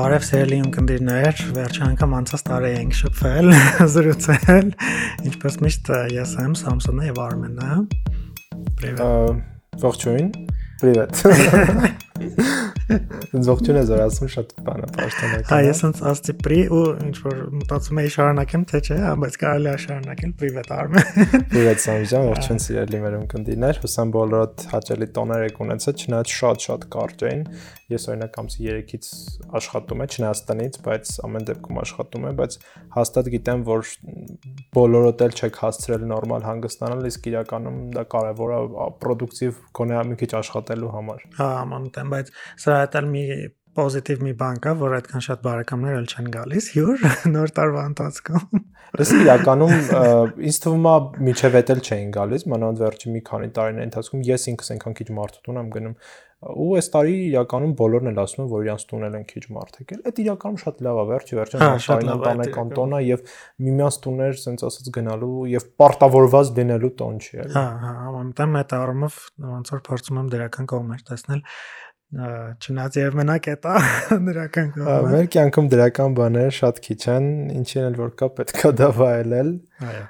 Բարև սիրելի ունկնդիրներ, վերջին անգամ անցած տարի ենք շփվել, զրուցել, ինչպես միշտ ես եմ Samsung-ը եւ Armen-ը։ Պրիվետ։ Ողջույն։ Պրիվետ։ Ողջույն է զորացում շատ բանը պաշտոնական։ Հա, ես հենց ասցի պրի ու ինչ որ մտածում էի շարունակեմ թե չէ, բայց կարելի է շարունակել պրիվետ արմեն։ Պրիվետ Սամժան, ողջույն սիրելի մեր ունկնդիրներ, հուսամ բոլորդ հաճելի տոներ եք ունեցել, չնայած շատ-շատ կարճ էին։ Ես օրինակ ամսի 3-ից աշխատում եմ, չնայած տնից, բայց ամեն դեպքում աշխատում եմ, բայց հաստատ գիտեմ, որ բոլորդ էլ չեք հասցրել նորմալ հանգստանալ, իսկ իրականում դա կարևոր է պրոդուկտիվ գոնե մի քիչ աշխատելու համար։ Հա, ամենտեն բայց սա էլ մի պոզիտիվ մի բան կա, որ այդքան շատ բարեկամներ էլ չեն գալիս հյուր նոր տարվա ընթացքում։ Դες իրականում ինձ թվում է միջև էտել չէին գալիս, մանավանդ վերջի մի քանի տարիների ընթացքում ես ինքս այնքան քիչ մարդ տուն եմ գնում ու այս տարի իրականում բոլորն էլ ասում են որ իրանց տունել են քիչ մարդ եկել։ Այդ իրականում շատ լավ է, վերջի վերջին տարին ընտանեկան տոնը եւ միմյանց տուներ, ասենց ասած գնալու եւ պարտավորված դինելու տոն չի էլի։ Հա, հա, ամենտեմ այդ առումով ոնց որ փորձում եմ դրական կողմեր տեսնել չնայած եւ մենակ է տա դրական կողմը։ Մեր կյանքում դրական բաները շատ քիչ են, ինչին էլ որ կա պետքա դա վայելել։ Այո։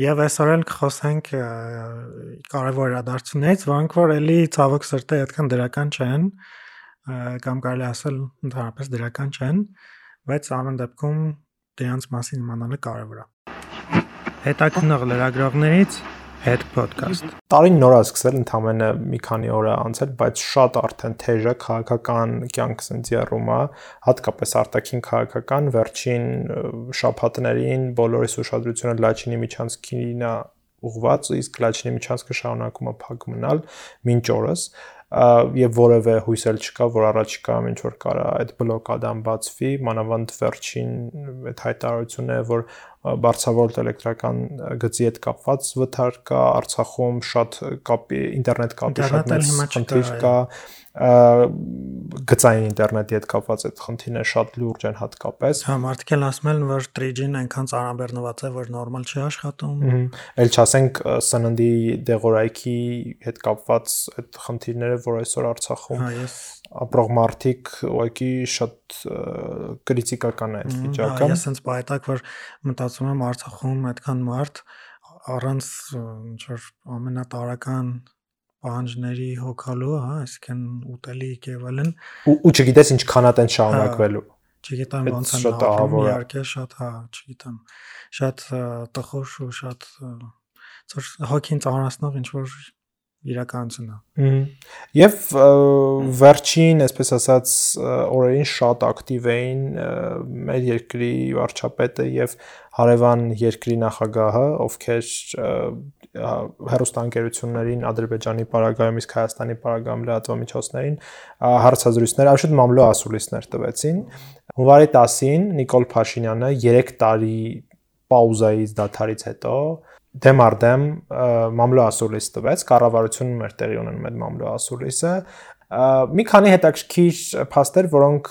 Եվ այսօր էլ կխոսենք կարևոր իրադարձություններից, որոնք որ էլի ցավոք սրտի այդքան դրական չեն, կամ կարելի ասել ընդհանրապես դրական չեն, բայց ամեն դեպքում դրանց մասին իմանալը կարևոր է։ Հետաքնող լրագրողներից Head podcast։ Տարին նոր է սկսել, ընդամենը մի քանի օր է անցել, բայց շատ արդեն թեժ է քաղաքական կյանքը սենցիառում է, հատկապես արտաքին քաղաքական վերջին շաբաթներին բոլորիս ուշադրությունը Լաչինի միջանցքին է ուղված, իսկ Լաչինի միջանցքը շարունակում է փակ մնալ մինչ օրս եւ որևէ հույս էլ չկա, որ առաջիկայում ինչ որ կարա այդ բլոկադան բացվի, մանավանդ վերջին այդ հայտարարությունը, որ բարձրավոլտ էլեկտրական գծի հետ կապված վթար կա Արցախում, շատ կապի ինտերնետ կապի շատ մեծ խնդիր կա գծային ինտերնետի հետ կապված այդ խնդիրները շատ լուրջ են հատկապես։ Հա, մարդիկ էլ ասում են, որ 3G-ն այնքան ծանրաբեռնված է, որ նորմալ չի աշխատում։ Էլ չասենք սննդի դեղորայքի հետ կապված այդ խնդիրները, որ այսօր Արցախում Հա, ես ապրող մարդիկ ուղղակի շատ կրիտիկական է այդ վիճակը։ Ես sense բայտակ որ մտածում եմ Արցախում այդքան մարդ առանց ինչ որ ամենատարական պահանջների հոգալու, հա, այսինքն ուտելիք եւ այլն։ Ու ու չգիտես ինչքանատ են շարունակվելու։ Չգիտեմ ոնց են ապրում, իհարկե շատ, հա, չգիտեմ։ Շատ տխուր ու շատ հոգին ծանրացնող ինչ որ իրականություն է։ Եվ վերջին, այսպես ասած, օրերին շատ ակտիվ էին մեր երկրի վարչապետը եւ հարևան երկրի նախագահը, ովքեր հերոստանգերություններին Ադրբեջանի պարագայում իսկ Հայաստանի պարագայում լրատվամիջոցներին հարցազրույցներ, այլ շուտ մամլո ասուլիսներ տվեցին։ Հունվարի 10-ին Նիկոլ Փաշինյանը 3 տարի պաուզայից դաթարից հետո դեմ արդեմ մամլո ասուլիս տվեց, կառավարությունում էր տեղի ունենում այդ մամլո ասուլիսը, մի քանի հետաքրքիր փաստեր, որոնք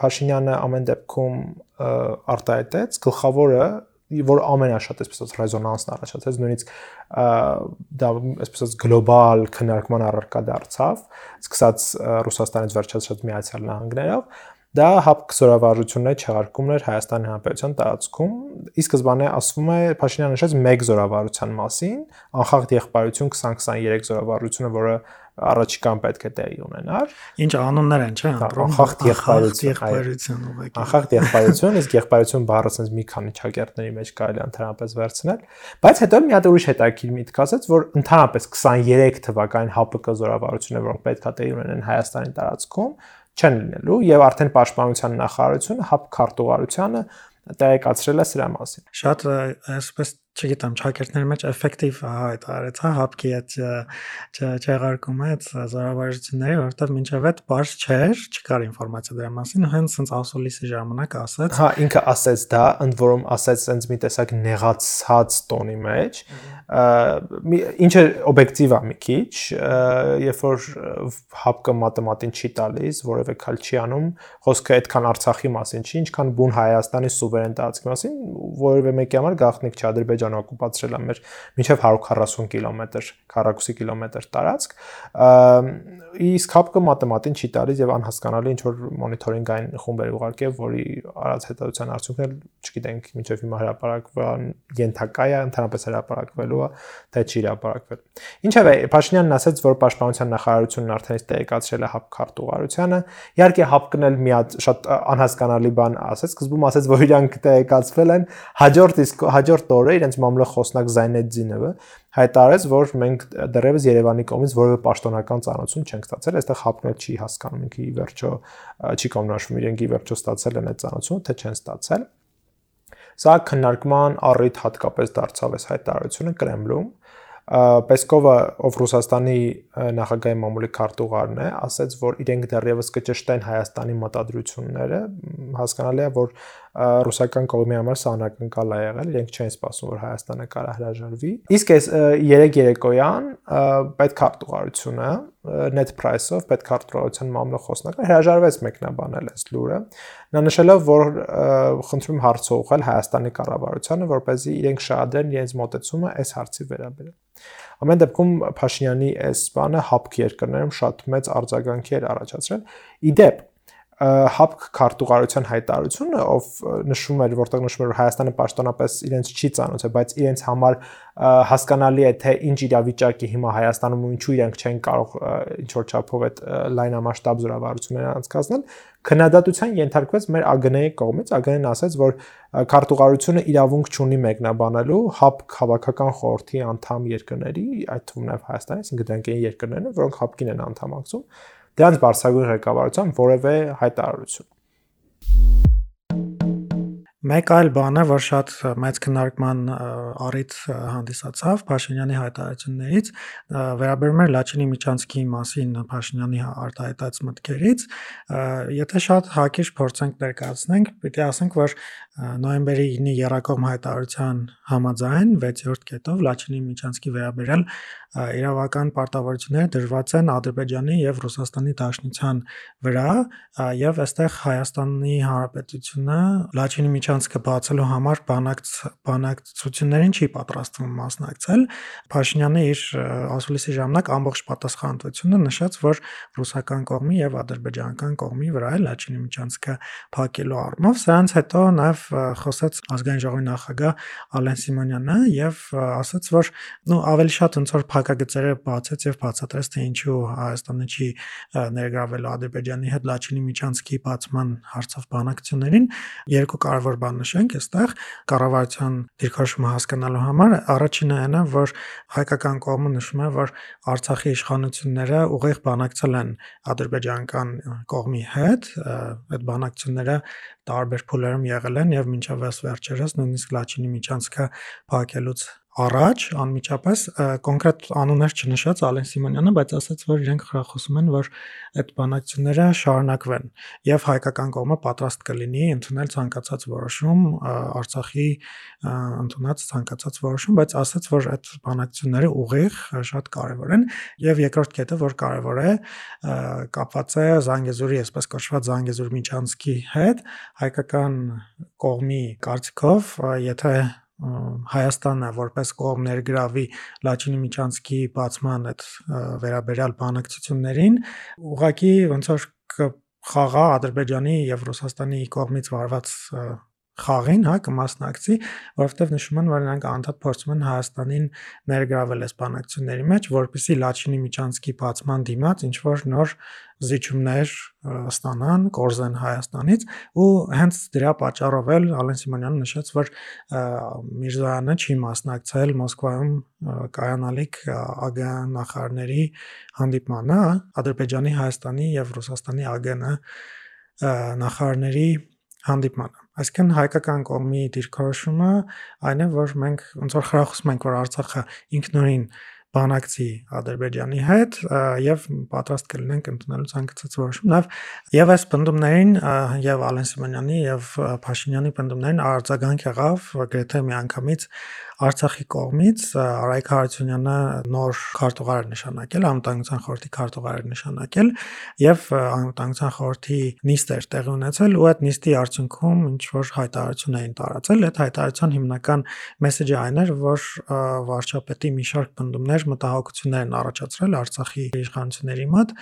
Փաշինյանը ամեն դեպքում արտահայտեց, գլխավորը որ ամենաշատ այսպես ասած ռեզոնանսն առաջացեց նույնիսկ դա այսպես ասած գլոբալ քննարկման առարկա դարձավ սկսած Ռուսաստանից վերջացած Միացյալ Նահանգներով Դա հապկ զորավարությունների չեղարկումն էր Հայաստանի Հանրապետության տարածքում։ Ի սկզբանե ասվում է Փաշինյանը նշեց մեկ զորավարության մասին, անխախտ եղբայրություն 2023 զորավարությունը, որը առաջիկան պետք է տեղի ունենար։ Ինչ անուններ են, չէ՞, ընտրում։ Անխախտ եղբայրություն, ուղղակի։ Անխախտ եղբայրություն, իսկ եղբայրություն բառը sense մի քանի ճակերտների մեջ կարելի ընդհանրապես վերցնել, բայց հետո մի հատ ուրիշ հետաքրքիր միտք ասեց, որ ընդհանրապես 23 թվականին ՀԱՊԿ զորավարությունը, որոնք պետք է տեղի ունենան Հայաստանի տարածքում, չեն լինելու եւ արդեն պաշտպանության նախարարությունը հապ քարտուղարությանը տեղեկացրել է սրա մասին։ Շատ այսպես չգիտեմ, ճակերտների մեջ էֆեկտիվ այդ արեց, հա, հապկի այդ չեղարկում է այդ զորավարությունների, որովհետև մինչև այդ բարձ չէր, չկար ինֆորմացիա դրա մասին, հենց սենց ասոլիսի ժամանակ ասաց։ Հա, ինքը ասաց դա, ընդ որում ասաց սենց մի տեսակ նեղացած տոնի մեջ, ինչը օբյեկտիվ է մի քիչ, երբ որ հապկը մաթեմատին չի տալիս, որևէ քալ չի անում, խոսքը այդքան Արցախի մասին չի, ինչքան բուն Հայաստանի սուվերեն տարածքի մասին, որևէ մեկի համար գաղտնիք չի Ադրբեջան Ադրբեջանը օկուպացրել է մեր մինչև 140 կիլոմետր, քառակուսի կիլոմետր տարածք։ Իսկ հապկը մաթեմատին չի տալիս եւ անհասկանալի ինչ որ մոնիթորինգային խումբեր ուղարկե, որի արած հետազոտության արդյունքներ չգիտենք մինչև հիմա հրապարակվան ենթակա է, ընդհանրապես հրապարակվելու է, թե չի հրապարակվել։ Ինչևէ, Փաշինյանն ասաց, որ պաշտպանության նախարարությունն արդեն տեղեկացրել է հապ քարտուղարությանը։ Իհարկե հապկն էլ մի հատ շատ անհասկանալի բան ասաց, սկզբում ասաց, որ իրանք տեղեկացվել են հաջորդ իսկ հաջորդ օրը իրենց մամլո խոսնակ Զայնեդզինովը հայտարարեց, որ մենք դեռևս Երևանի կողմից որևէ պաշտոնական ծանոթություն չենք ստացել, այստեղ հապկնել չի հասկանում ինքը ի վերջո չի կողմնաշվում իրենք ի վերջո ստացել են այդ ծանոթությունը, թե չեն ստացել։ Սա քննարկման առիթ հատկապես դարձավ այս հայտարարությունը Կրեմլում Պեսկովը, ով Ռուսաստանի նախագահի մամուլի քարտուղարն է, ասաց, որ իրենք դեռևս կճշտեն Հայաստանի մտադրությունները, հասկանալի է, որ ռուսական կողմի համար սա անակնկալ է եղել, իրենք չեն սպասում, որ Հայաստանը կարա հրաժարվի։ Իսկ այս 3 երեկոյան պետքարտուղարությունը net price-ով պետքարտուղարության մամլո խոսնակը հրաժարվեց մեկնաբանել այս լուրը։ Նա նշելով, որ խնդրում հարց ուղղել Հայաստանի կառավարությանը, որ เป զի իրենք շահադրեն իրենց մոտեցումը այս հարցի վերաբերյալ։ Ամեն դեպքում Փաշինյանի այս բանը հապկ երկրներում շատ մեծ արձագանքի էր առաջացրել։ Իդեպ հապկ քարտուղարության հայտարարությունը, ով նշում էր, որտեղ նշում էր, որ Հայաստանը պաշտոնապես իրենց չի ծանոթ, բայց իրենց համար հասկանալի է, թե ինչ իրավիճակի հիմա Հայաստանում ու ինչու իրենք չեն կարող ինչ որ չափով այդ լայնամասշտաբ զորավարությունները անցկացնել, քննադատության ենթարկվեց մեր ԱԳՆ-ի կողմից, ԱԳՆ-ն ասաց, որ քարտուղարությունը իրավունք չունի մեկնաբանելու հապկ հավաքական խորհրդի անդամ երկրների, այդ թվում նաև Հայաստանի, այսինքն դրանք են երկրներն, որոնք հապկին են անդամակցում դրանց բարձրագույն ղեկավարությամբ որևէ հայտարարություն Մեկ այլ բան է, որ շատ մեծ քննարկման առիթ հանդիսացավ Փաշինյանի հայտարարություններից, վերաբերում էր Լաչինի Միչանսկի մասին Փաշինյանի արտահայտած մտքերից, եթե շատ հակիրճ փորձենք ներկայացնենք, պիտի ասենք, որ նոյեմբերի 9-ի Երակոմ հայտարարության համաձայն 6-րդ կետով Լաչինի Միչանսկի վերաբերյալ իրավական պարտավորությունները դրված են Ադրբեջանի եւ Ռուսաստանի Դաշնության վրա եւ այստեղ Հայաստանի Հանրապետությունը Լաչինի Միչանսկը բացելու համար բանակ բանակցություններին չի պատրաստվում մասնակցել։ Փաշինյանը իր ասուլիսի ժամանակ ամբողջ պատասխանատվությունը նշած, որ ռուսական կողմի եւ ադրբեջանական կողմի վրա է Լաչինի Միչանսկը փակելու առումով։ Սրանց հետո նաեւ խոսեց ազգային ժողովի նախագահ Ալեն Սիմոնյանը եւ ասաց, որ նո ավելի շատ ոնց որ փակագծերը բացեց եւ բացատրեց թե ինչու Հայաստանը չի ներգրավելու Ադրբեջանի հետ Լաչինի Միչանսկի բացման հարցով բանակցություններին երկու կարևոր բան նշենք այստեղ կառավարության դիրքորոշումը հասկանալու համար առաջինը այն է որ հայկական կողմը նշում է որ Արցախի իշխանությունները ուղիղ բանակցել են ադրբեջանական կողմի հետ այդ բանակցությունները տարբեր փուլերում եղել են եւ մինչև վերջերս նույնիսկ Լաչինի Միչանսկը փակելուց առաջ անմիջապես կոնկրետ անուններ չնշած Ալեն Սիմոնյանը, բայց ասաց, որ իրենք խրախուսում են, որ այդ բանակցությունները շարունակվեն եւ հայկական կողմը պատրաստ կլինի ընդունել ցանկացած որոշում Արցախի ընդունած ցանկացած որոշում, բայց ասաց, որ այդ բանակցությունները ուղիղ շատ կարեւոր են եւ երկրորդ կետը, որ կարեւոր է, կապված է Զանգեզուրի, այսպես կոչված Զանգեզուր Միչանսկի հետ հայկական կողմի կարծիքով, եթե Հայաստանը որպես կողմ ներգրավի Լաչինի Միչանսկի բացման այդ վերաբերյալ բանակցություններին, ուղղակի ոնց որ խաղա Ադրբեջանի եւ Ռուսաստանի կողմից վարված խաղին, հա, կմասնակցի, որովհետև նշում են, որ նրանք անդադ փորձում են Հայաստանին ներգրավել այս բանակցությունների մեջ, որպիսի Լաչինի Միչանսկի բացման դիմաց ինչ որ նոր զիջումներ ստանան, կորզեն Հայաստանից ու հենց դրա պատճառով էլ Ալեն Սիմոնյանը նշեց, որ Միրզոյանը չի մասնակցել Մոսկվայում կայանալիք ԱԳ նախարարների հանդիպմանը, Ադրբեջանի, Հայաստանի եւ Ռուսաստանի ԱԳՆ նախարարների հանդիպմանը Այսինքն հայկական կողմի դիրքորոշումը այն է, որ մենք ոնց որ խրախուսում ենք, որ Արցախը ինքնուրույն բանակցի Ադրբեջանի հետ եւ պատրաստ կլինենք ընդունելու ցանկացած որոշում։ Նաեւ եւ այս բնդումներին եւ Ալեն Սիմոնյանի եւ Փաշինյանի բնդումներին արձագանք եղավ գրեթե միանգամից Արցախի կողմից Արայք Հարությունյանը նոր քարտուղար էր նշանակել, անվտանգության խորհրդի քարտուղար էր նշանակել եւ անվտանգության խորհրդի նիստ էր տեղի ունեցել ու այդ նիստի արդյունքում ինչ որ հայտարարություն էին տարածել, այդ հայտարարության հիմնական մեսեջը այն էր, որ վարչապետի մի շարք բնդումներ մտահոգություններ են առաջացրել Արցախի իշխանությունների մոտ,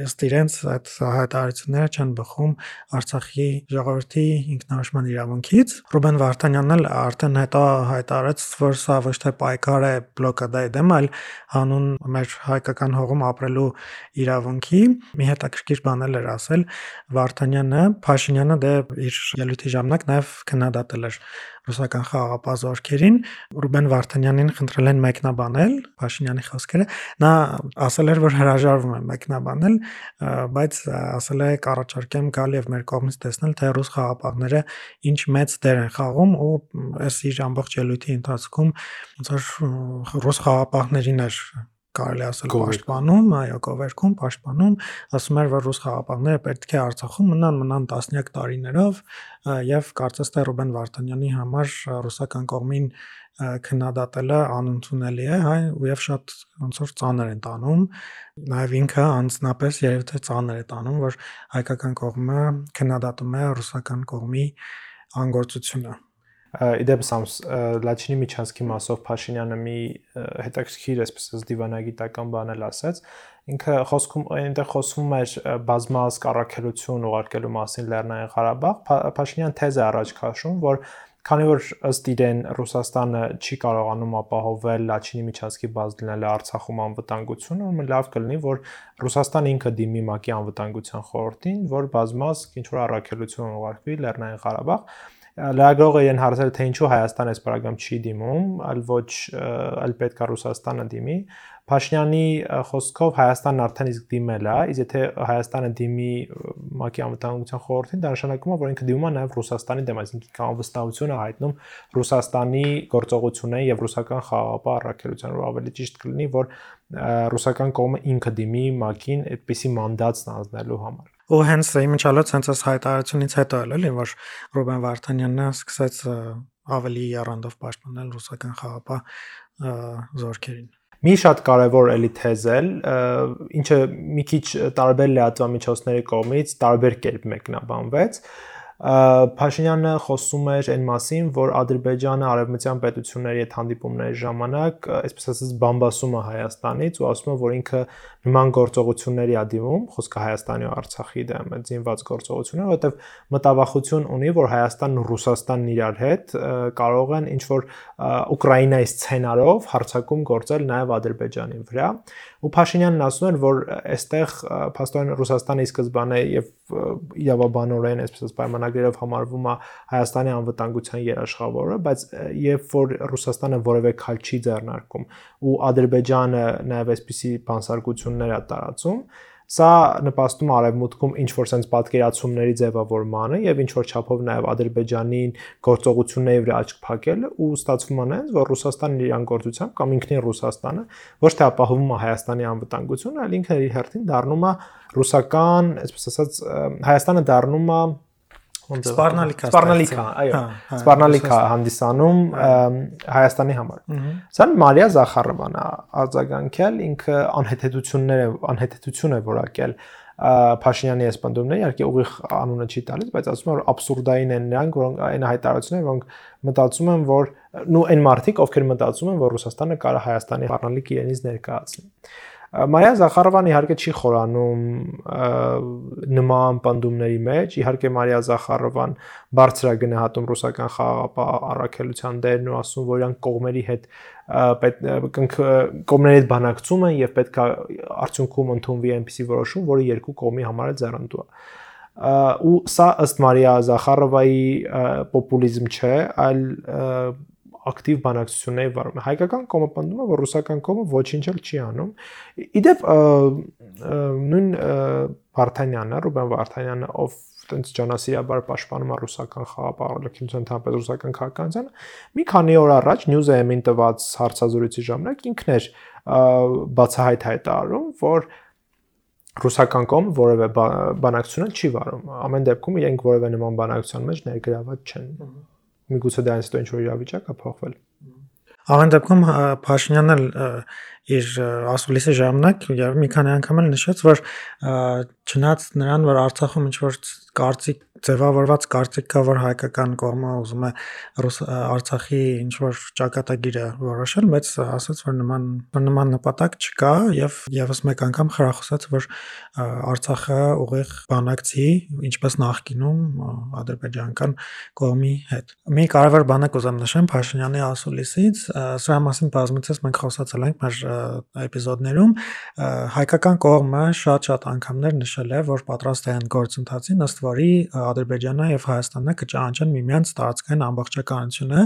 ըստ իրենց այդ հայտարարությունները չեն բխում Արցախի ժողովրդի ինքնորոշման իրավունքից։ Ռուբեն Վարդանյանն էլ արդեն հետո հայտարարեց, որ սա ոչ թե պայքար է բլոկադայի դեմ, այլ հանուն մեր հայկական հողում ապրելու իրավունքի մի հետաքրքիր բան էր ասել. Վարդանյանը, Փաշինյանը դե իր ելույթի ժամանակ նաև քննադատել էր ռուսական խաղաղապահ զորքերին Ռուբեն Վարդանյանին խնդրել են մեկնաբանել Փաշինյանի խոսքերը նա ասել էր որ հրաժարվում է մեկնաբանել բայց ասել է կառաջարկեմ գալ եւ մեր կողմից տեսնել թե ռուս խաղաղապահները ինչ մեծ դեր են խաղում ու այս իր ամբողջ ելույթի ընթացքում ոնց որ ռուս խաղաղապահներին էր կարելի ասել պաշտպանում, այո, կովերքում պաշտպանում, ասում էր, որ ռուս խաղապահները պետք է Արցախում մնան, մնան տասնյակ տարիներով եւ կարծես թե Ռուբեն Վարդանյանի համար ռուսական կողմին քննադատելը անընդունելի է, հայ ու եւ շատ ոնց որ ծանր են տանում նաեւ ինքը անձնապես երևի թե ծանր է տանում որ հայկական կողմը քննադատում է ռուսական կողմի անգործությունը իդեպս ամս Լաչինի միջանցքի մասով Փաշինյանը մի հետաքրքիր այսպես դիվանագիտական բան էլ ասաց ինքը խոսքում այնտեղ խոսվում էր բազմազ կառակելություն ուղարկելու մասին Լեռնային Ղարաբաղ Փաշինյան թեզ է առաջ քաշում որ քանի որ ըստ իրեն Ռուսաստանը չի կարողանում ապահովել Լաչինի միջանցքի բազ դնել Արցախում անվտանգությունը, ուրեմն լավ կլինի, որ Ռուսաստանը ինքը դիմի ՄԱԿ-ի անվտանգության խորհրդին, որ բազմաս ինչ որ առաքելություն ուղարկվի Լեռնային Ղարաբաղ լրագրողը իրեն հարցրել թե ինչու Հայաստանը այս բարագամ չի դիմում, այլ ոչ այլ պետք է Ռուսաստանը դիմի։ Փաշինյանի խոսքով Հայաստանն արդեն իսկ դիմել է, իսկ եթե Հայաստանը դիմի ՄԱԿ-ի անվտանգության խորհրդին, դա նշանակում է, որ ինքը դիմում է նաև Ռուսաստանի դեմ, այսինքն անվստահություն է հայտնում Ռուսաստանի գործողությունների եւ ռուսական խաղաղապահ առաքելության, որ ավելի ճիշտ կլինի, որ ռուսական կողմը ինքը դիմի ՄԱԿ-ին այդպիսի մանդատ ստանձնելու համար ու հենց իմիջալոց հենց այս հայտարարությունից հետո էլ էլի որ Ռուբեն Վարդանյանն սկսեց ավելի երանդով պաշտպանել ռուսական խաղապահ զորքերին մի շատ կարևոր էլի թեզել, ինչը մի քիչ տարբեր լրատվամիջոցների կողմից տարբեր կերպ մեկնաբանվեց, Փաշինյանը խոսում էր այն մասին, որ Ադրբեջանը արևմտյան պետությունների հետ հանդիպումների ժամանակ, այսպես ասած, բամբասում է Հայաստանից ու ասում է, որ ինքը նման գործողությունների ա դիմում, խոսքը Հայաստանի ու Արցախի դեմ է զինված գործողություններ, որովհետև մտավախություն ունի, որ Հայաստանն ու Ռուսաստանն իրար հետ կարող են ինչ որ Ուկրաինայի սցենարով հարցակում գործել նաև Ադրբեջանի վրա ու Փաշինյանն ասում էր, որ այստեղ փաստորեն Ռուսաստանը ի սկզբանե եւ իրավաբանորեն, այսպես պայմանագրերով համարվում է Հայաստանի անվտանգության երաշխավորը, բայց երբ որ Ռուսաստանը որևէ քայլ չի ձեռնարկում ու Ադրբեջանը նաև այսպիսի բանսարկություններ է տարածում, Սա նպաստում արևմուտքում ինչ որ sense պատկերացումների ձևավորմանը եւ ինչ որ չափով նաեւ Ադրբեջանին գործողությունների վրա աչք փակելը ու ստացվում է նենց որ Ռուսաստանն իրան գործությամբ կամ ինքնին Ռուսաստանը ոչ թե ապահովում է Հայաստանի անվտանգությունը, այլ ինքը իր հերթին դառնում է ռուսական, այսպես ասած Հայաստանը դառնում է Սպառնալիքա Սպառնալիքա, այո։ հա, հա, Սպառնալիքա հանդիսանում Հայաստանի համար։ Սան Մարիա Զախարովան է արձագանքել, ինքը անհեթեթություններ է, անհեթեթություն է որակել Փաշինյանի այս բնդումները, իհարկե ուղիղ անունը չի տալիս, բայց ասում է որ абսուրդային են նրանք, որոնք այն հայտարարությունները, որոնք մտածում են, որ նու այն մարդիկ, ովքեր մտածում են, որ Ռուսաստանը կարող Հայաստանի առնալիք իրենից ներկայացնի։ Մարիա Զախարովան իհարկե չի խորանում նման պնդումների մեջ, իհարկե Մարիա Զախարովան բարձր է գնահատում ռուսական խաղաղապահ առաքելության դերն ու ասում, որ իրանք կողմերի հետ կողմերի հետ բանակցում են եւ պետք է արդյունքում ընդունվի այնպիսի որոշում, որը երկու կողմի համար է ձեռնտու ու սա ըստ Մարիա Զախարովայի պոպուլիզմ չէ, այլ ակտիվ բանակցությունների վարում է։ Հայկական կողմը պնդում է, որ ռուսական կողմը ոչինչ էլ չի անում։ Իդեպ նույն Վարդանյանը, Ռուբեն Վարդանյանը, ով տենց ջանասիրաբար պաշտպանում է ռուսական խաղապարողություն, ընդհանրապես ռուսական քաղաքականությանը, մի քանի օր առաջ News-am-ին տված հարցազրույցի ժամանակ ինքն էր բացահայտ հայտարարում, որ ռուսական կողմը որևէ բանակցություն չի վարում։ Ամեն դեպքում իրենք որևէ նման բանակցության մեջ ներգրաված չեն։ Միգուցե դրանից հետո ինչ որ իրավիճակ է փոխվել։ Ամեն դեպքում Փաշինյանն էլ իր ասուլիսի ժամանակ եւ մի քանի անգամ էլ նշեց, որ չնայած նրան, որ Արցախում ինչ որ կարծիք ձևավորված կարծիք կա, որ հայկական կողմը ուզում է Արցախի ինչ որ ճակատագիրը որոշել, բայց ասաց, որ նման նման նպատակ չկա եւ եւս մեկ անգամ խրախուսեց, որ Արցախը ուղիղ բանակցի, ինչպես նախկինում ադրբեջանական կողմի հետ։ Մի կարևոր բան կուզեմ նշեմ Փաշինյանի ասուլիսից, սրա մասին բազմիցս մենք խոսացել ենք մեր էպիզոդներում, հայկական կողմը շատ-շատ անգամներ նշել է, որ պատրաստ են գործընթացին, ըստ որի Ադրբեջանը եւ Հայաստանը կճանաչեն միմյանց տարածքային ամբողջականությունը,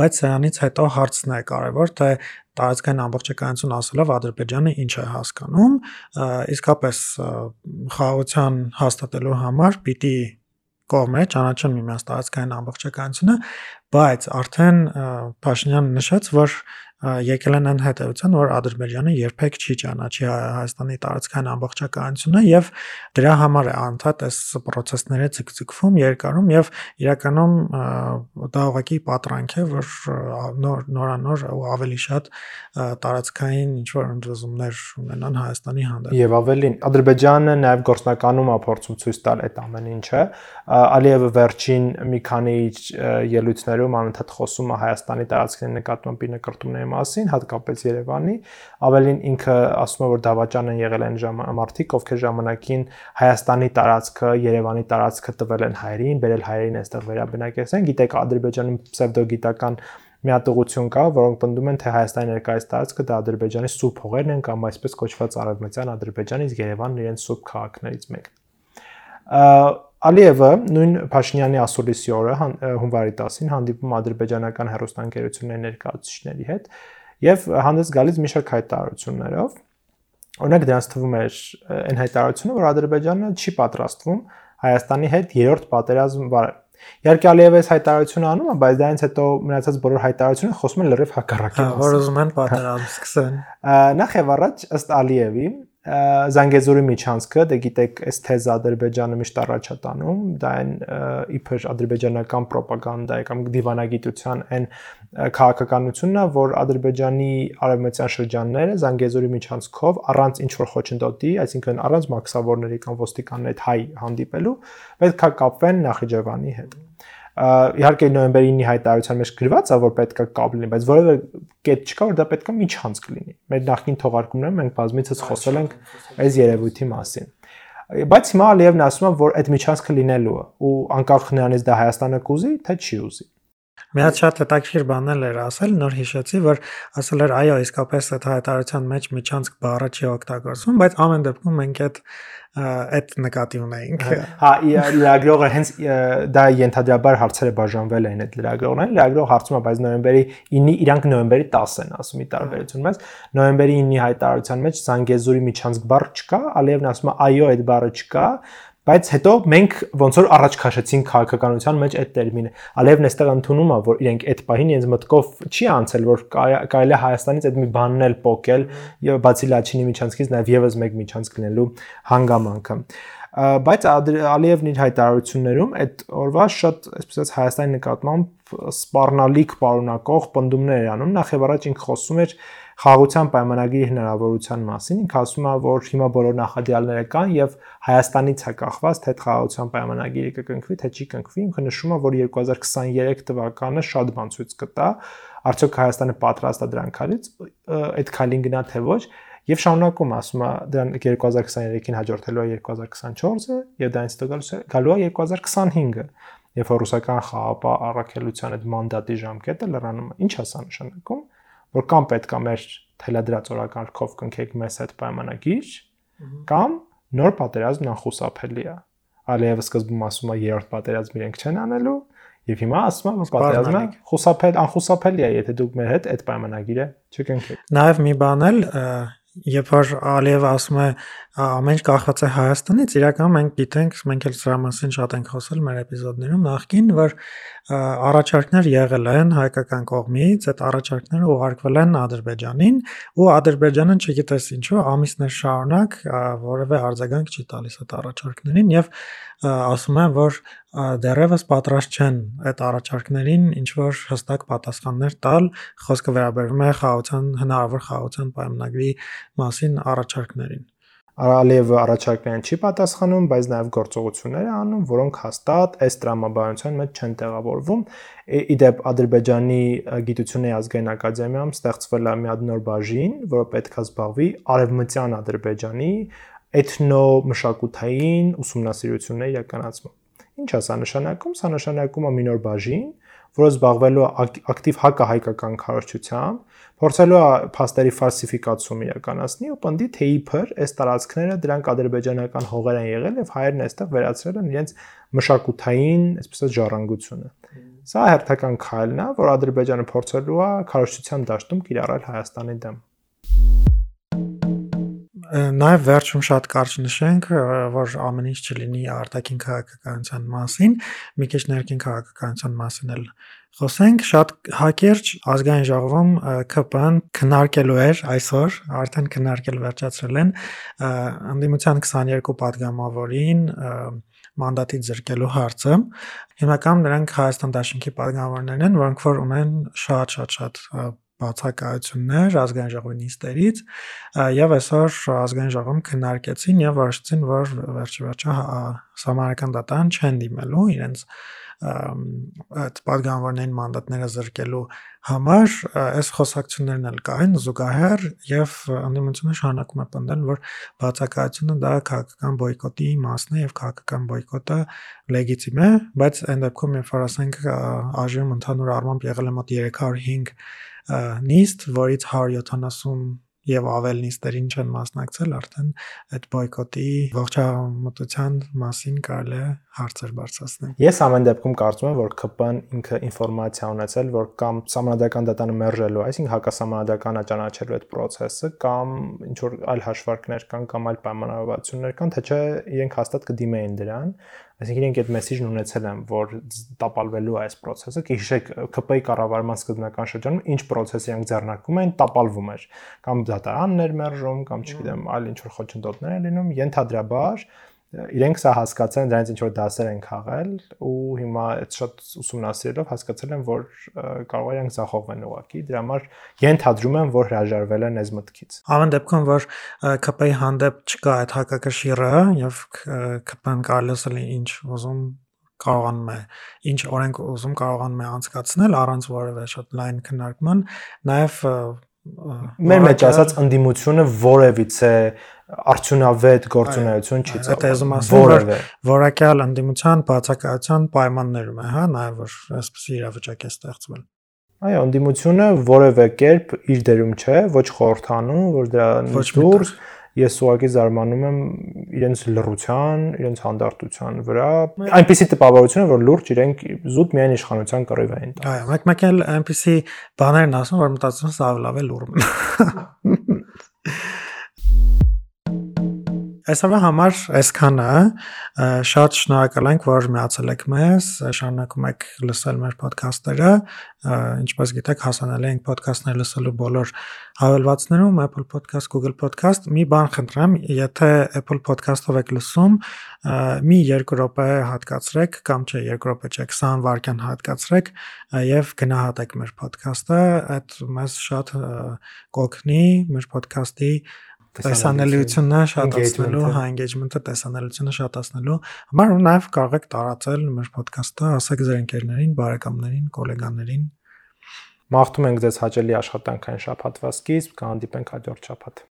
բայց սրանից հետո հարցն է կարևոր, թե տարածքային ամբողջականություն ասելով Ադրբեջանը ինչ է հասկանում, իսկապես խաղաղության հաստատելու համար պիտի կողմերը ճանաչեն միմյանց տարածքային ամբողջականությունը, բայց արդեն Փաշինյանը նշեց, որ եկել են այն հետևության, որ Ադրբեջանը երբեք չի ճանաչի Հայաստանի տարածքային ամբողջականությունը եւ դրա համար է անդադ այս process-ները ցկցկվում, երկարում եւ իրականում դա ուղղակի պատրանք է, որ նոր նորանոր ու ավելի շատ տարածքային ինչ որ ընդվզումներ ունենան Հայաստանի հանդեպ։ Եվ ավելին Ադրբեջանը նաեւ գործնականում է փորձում ցույց տալ այդ ամեն ինչը։ Ալիևը վերջին մի քանի ելույթներում անընդհատ խոսում է Հայաստանի տարածքների նկատմամբ նկարտումների մասին, հատկապես Երևանի, ավելին ինքը ասում է, որ դավաճան են եղել են ժամանակ, ովքեր ժամանակին Հայաստանի տարածքը, Երևանի տարածքը տվել են հայերին, բերել հայերին այստեղ վերաբնակեցեն։ Գիտեք, Ադրբեջանում պսևդոգիտական մի հատ ուղություն կա, որոնք պնդում են, թե Հայաստանի ներկայիս տարածքը դա Ադրբեջանի սուրբ հողերն են կամ այսպես կոչված արևմտյան Ադրբեջանից Երևանն իրենց սուրբ քաղաքներից մեկն։ Ալիևը նույն Փաշինյանի ասուլիսի օրը հունվարի 10-ին հանդիպում ադրբեջանական հերոստանգերությունների ներկայացուցիչների հետ եւ հանդես գալիս մի շարք հայտարարություններով օրինակ դրանց թվում էր այն հայտարարությունը որ ադրբեջանը չի պատրաստվում Հայաստանի հետ երրորդ պատերազմ վարել Իհարկե Ալիևը այս հայտարարությունը անում է, բայց դրանից հետո մնացած բոլոր հայտարարությունները խոսում են լրիվ հակառակի մասին։ Որ ուզում են պատերազմ սկսեն։ Նախ եւ առաջ ըստ Ալիևի Զանգեզուրի միջանցքը, դե գիտեք, այս թեզը Ադրբեջանը միշտ առաջ է տանում, դա այն իբր ադրբեջանական ռոպագանդայի կամ դիվանագիտության այն քաղաքականությունն է, որ Ադրբեջանի արևմտյան շրջանները Զանգեզուրի միջանցքով առանց ինչ որ խոչընդոտի, այսինքն առանց մաքսավորների կամ ոստիկանների հետ հայ հանդիպելու, պետք է կապվեն Նախիջևանի հետ իհարկե նոյեմբերի 9-ի հայտարարության մեջ գրված է որ պետքա կապ լինի, բայց որևէ կետ չկա որ դա պետքա միջանց կլինի։ Մեր նախկին թողարկումներում մենք բազմիցս խոսել ենք այս երևույթի մասին։ Բայց հիմա Ալիևն ասում է, որ այդ միջանցքը լինելու է ու անկախ նրանից դա Հայաստանը կուզի, թե չի ուզի։ Մի հատ շատ հետաքրքիր բանել էր ասել, նոր հիշեցի, որ ասել էր, այո, իսկապես այդ հայտարարության մեջ միջանցք բառը չի օգտագործվում, բայց ամեն դեպքում մենք այդ այդ նկատի ունեինք։ Հա, լրագրողը հենց դա ենթադրաբար հարցերը բաժանվել են այդ լրագրողներին։ Լրագրող հարցում է, բայց նոյեմբերի 9-ի իրանք նոյեմբերի 10 են ասում ի տարբերություն մեզ։ Նոյեմբերի 9-ի հայտարարության մեջ Զանգեզուրի միջանցք բառ չկա, Ալիևն ասում է, այո, այդ բառը չկա, Բայց հետո մենք ոնց որ առաջ քաշեցինք քաղաքականության մեջ այդ տերմինը։ Ալևն էստեղ ընդունում է, որ իրենք այդ պահին ինձ մտքով չի անցել, որ կարելի է Հայաստանից այդ մի բանն էլ փոկել եւ բացի Լաչինի միջանցքից նաեւ եւս մեկ միջանցք լինելու հանգամանքը բայց Ալիևն իր հայտարարություններում այդ օրվա շատ այսպես Հայաստանի նկատմամբ սպառնալիք պարունակող պնդումներ էր անում նախ եւ առաջ ինքը խոսում էր խաղաղության պայմանագրի հնարավորության մասին։ Ինքը ասում է, որ հիմա բոլոր նախադրյալները կան եւ Հայաստանից է կախված, թե խաղաղության պայմանագիրը կկնքվի, թե չի կնքվի։ Ինքը նշում է, որ 2023 թվականը շատ բան ցույց կտա, արդյոք Հայաստանը պատրաստ է դրան քալից, այդ քալին գնա թե ոչ, Եվ շարունակում ասում է դրան 2023-ին հաջորդելու է 2024-ը եւ դրանից հետո գալու է 2025-ը երբ ռուսական խաղապահ առաքելության այդ մանդատի ժամկետը լրանում է։ Ինչ է սա նշանակում որ կամ պետք է մեր թելադրած օրակարգով կնքեք մեզ այդ պայմանագիր, կամ նոր պատերազմն անխուսափելի է։ Ալիևը սկզբում ասում է երրորդ պատերազմ իրենք չեն անելու, եւ հիմա ասում է որ պատերազմը խուսափել անխուսափելի է, եթե դուք մեր հետ այդ պայմանագիրը չկնքեք։ Նաեւ մի բան էլ երբ որ Ալիևը ասում է ամեն կախված է Հայաստանից, իրականում մենք գիտենք, մենք էլ սրա մասին շատ ենք խոսել մեր էպիզոդներում նախքին, որ առաջարկներ եղել են հայկական կողմից, այդ առաջարկները ուղարկվել են Ադրբեջանին, ու Ադրբեջանը չգիտես ինչու ամիսներ շարունակ որևէ արձագանք չի տալիս այդ առաջարկներին եւ ասում են, որ դեռևս պատրաստ չեն այդ առաջարկներին ինչ որ հստակ պատասխաններ տալ, խոսքը վերաբերվում է խաղաղության հնարավոր խաղաղության պայմանագրի մասին առաջարկներին։ Արալիևը առաջարկներին չի պատասխանում, բայց նաև գործողություններ է անում, որոնք հաստատ այս տրամաբանության մեջ չեն տեղավորվում։ Իդեպ Ադրբեջանի գիտությունների ազգային ակադեմիայում ստեղծվել է մի հատ նոր բաժին, որը պետք է զբաղվի արևմտյան Ադրբեջանի էթնո-մշակութային ուսումնասիրությունների իրականացմամբ։ Ինչ է սա նշանակում։ Սա նշանակում է մի նոր բաժին, որը զբաղվելու ակտիվ հակահայկական քարոշչությամբ, փորձելու է փաստերի ֆալսիֆիկացում իրականացնի ու պնդի թե իբր այս տարածքները դրանք ադրբեջանական հողեր են եղել եւ հայերն այստեղ վերացրել են իրենց մշակութային, այսպես ասած, ժառանգությունը։ Սա հերթական քայլն է, որ Ադրբեջանը փորձելու է քարոշչության դաշտում կիրառել Հայաստանի դեմ Նաև վերջում շատ կարճ նշենք, որ ամեն ինչ չլինի արտաքին քաղաքականության մասին, մի քիչ ներքին քաղաքականության մասին էլ խոսենք շատ հակերճ ազգային ժողովում ԿՊ-ն քննարկելու էր այսօր արդեն քննարկել վերջացրել են անդիմության 22 падգամավորին մանդատի ձերկելու հարցը հիմնականում նրանք Հայաստան Դաշնքի падգամավորներն են որոնք որ ունեն շատ շատ շատ, շատ բացակայություններ ազգային ժողովի նիստերից եւ այսօր ազգային ժողովում քննարկեցին եւ որոշեցին, որ վերջիվերջո համարական դատարան չեն դիմելու իրենց այդ պատգամավորներին մանդատները զրկելու համար այս խոսակցություններն էլ կային զուգահեռ եւ անդիմությունը շարունակում է պնդել, որ բացակայությունը դա քաղաքական բոյկոտի մասն է եւ քաղաքական բոյկոտը լեգիտիմ է, բայց այն դեպքում, երբ որ ասենք այժմ ընդհանուր առմամբ եղել է մոտ 305 նիստ որից 170 եւ ավել նիստերին չեն մասնակցել, արդեն այդ բոյկոտի ողջամտության մասին կարելի է հարցեր բարձրացնել։ Ես ամեն դեպքում կարծում եմ, որ ԿՊ-ն ինքը ինֆորմացիա ունեցել, որ կամ համանդական դատանը մերժելու, այսինքն հակասահմանադականը ճանաչելու այդ process-ը կամ ինչ որ այլ հաշվարկներ կան կամ այլ պայմանավորվածություններ կան, թե չէ իրենք հաստատ կդիմեին դրան Այսինքն իրենք այդ մեսեջն ունեցել են, որ տապալվելու է այս process-ը։ Կհիշեք ԿՊ-ի կառավարման սկզբնական շրջանում ինչ process իրենք ձեռնարկում էին, տապալվում էր։ Կամ դատարաններ մերժում, կամ չգիտեմ, այլ ինչ որ խոչընդոտներ են լինում, ենթադրաբար իրենք սա հասկացել են, դրանից ինչ որ դասեր են քաղել ու հիմա այդ շատ ուսումնասիրելով հասկացել են, որ կարող իրենք զախողվեն ուղակի։ Դրա համար ենթադրում են, որ հրաժարվել են այս մտքից։ Ամեն դեպքում, որ ԿՊ-ի հանդեպ չկա այդ հակակշիռը եւ ԿՊ-ն կարելսել ինչ ուզում կարողանում է ինչ օրենք ուզում կարողանում է անցկացնել առանց որևէ շատ լայն քննարկման, նաև մեր մեջ ասած ընդդիմությունը որևիցե արդյունավետ գործունեություն չի ծավալում։ Դա ուզում ասեմ, որ որակյալ ընդդիմության բացակայության պայմաններում է, հա, նաև որ այսպեսի իրավիճակ է ստեղծվել։ Այո, ընդդիմությունը որևէ կերպ իր դերում չէ, ոչ խորհրդանում, որ դրանից դուրս ես ուղղակի զարմանում եմ իրենց լռության, իրենց հանդարտության վրա։ Այնպիսի տպավորություն է, որ լուրջ իրենք զուտ միայն իշխանության կռիվ են տալիս։ Այո, մեկ-մեկ էլ այնպիսի բաներ են ասում, որ մտածում ես ավելի լավ է լուրջ։ Այսօրվա համար այսքանը շատ շնորհակալ ենք, որ միացել եք մեզ, շարունակում եք լսել մեր ոդքասթերը, ինչպես գիտեք, հասանելի ենք ոդքասթներ լսելու բոլոր հավելվածներում, Apple Podcast, Google Podcast։ Մի բան խնդրեմ, եթե Apple Podcast-ով եք լսում, մի 2 րոպե հատկացրեք կամ չէ 2 րոպե չէ 20 վայրկյան հատկացրեք եւ գնահատեք մեր ոդքասթը, այդ մեզ շատ կօգնի մեր ոդքասթի տեսանելիությունը շատացնելու, հա engagement-ը տեսանելիությունը շատացնելու համար ու նաև կարող եք տարածել մեր ոդքասթը, ասեք ձեր ընկերներին, բարեկամներին, գոլեգաներին։ Մաղթում ենք ձեզ հաճելի աշխատանքային շփաթվա սկիզբ, կհանդիպենք հաջորդ շաբաթ։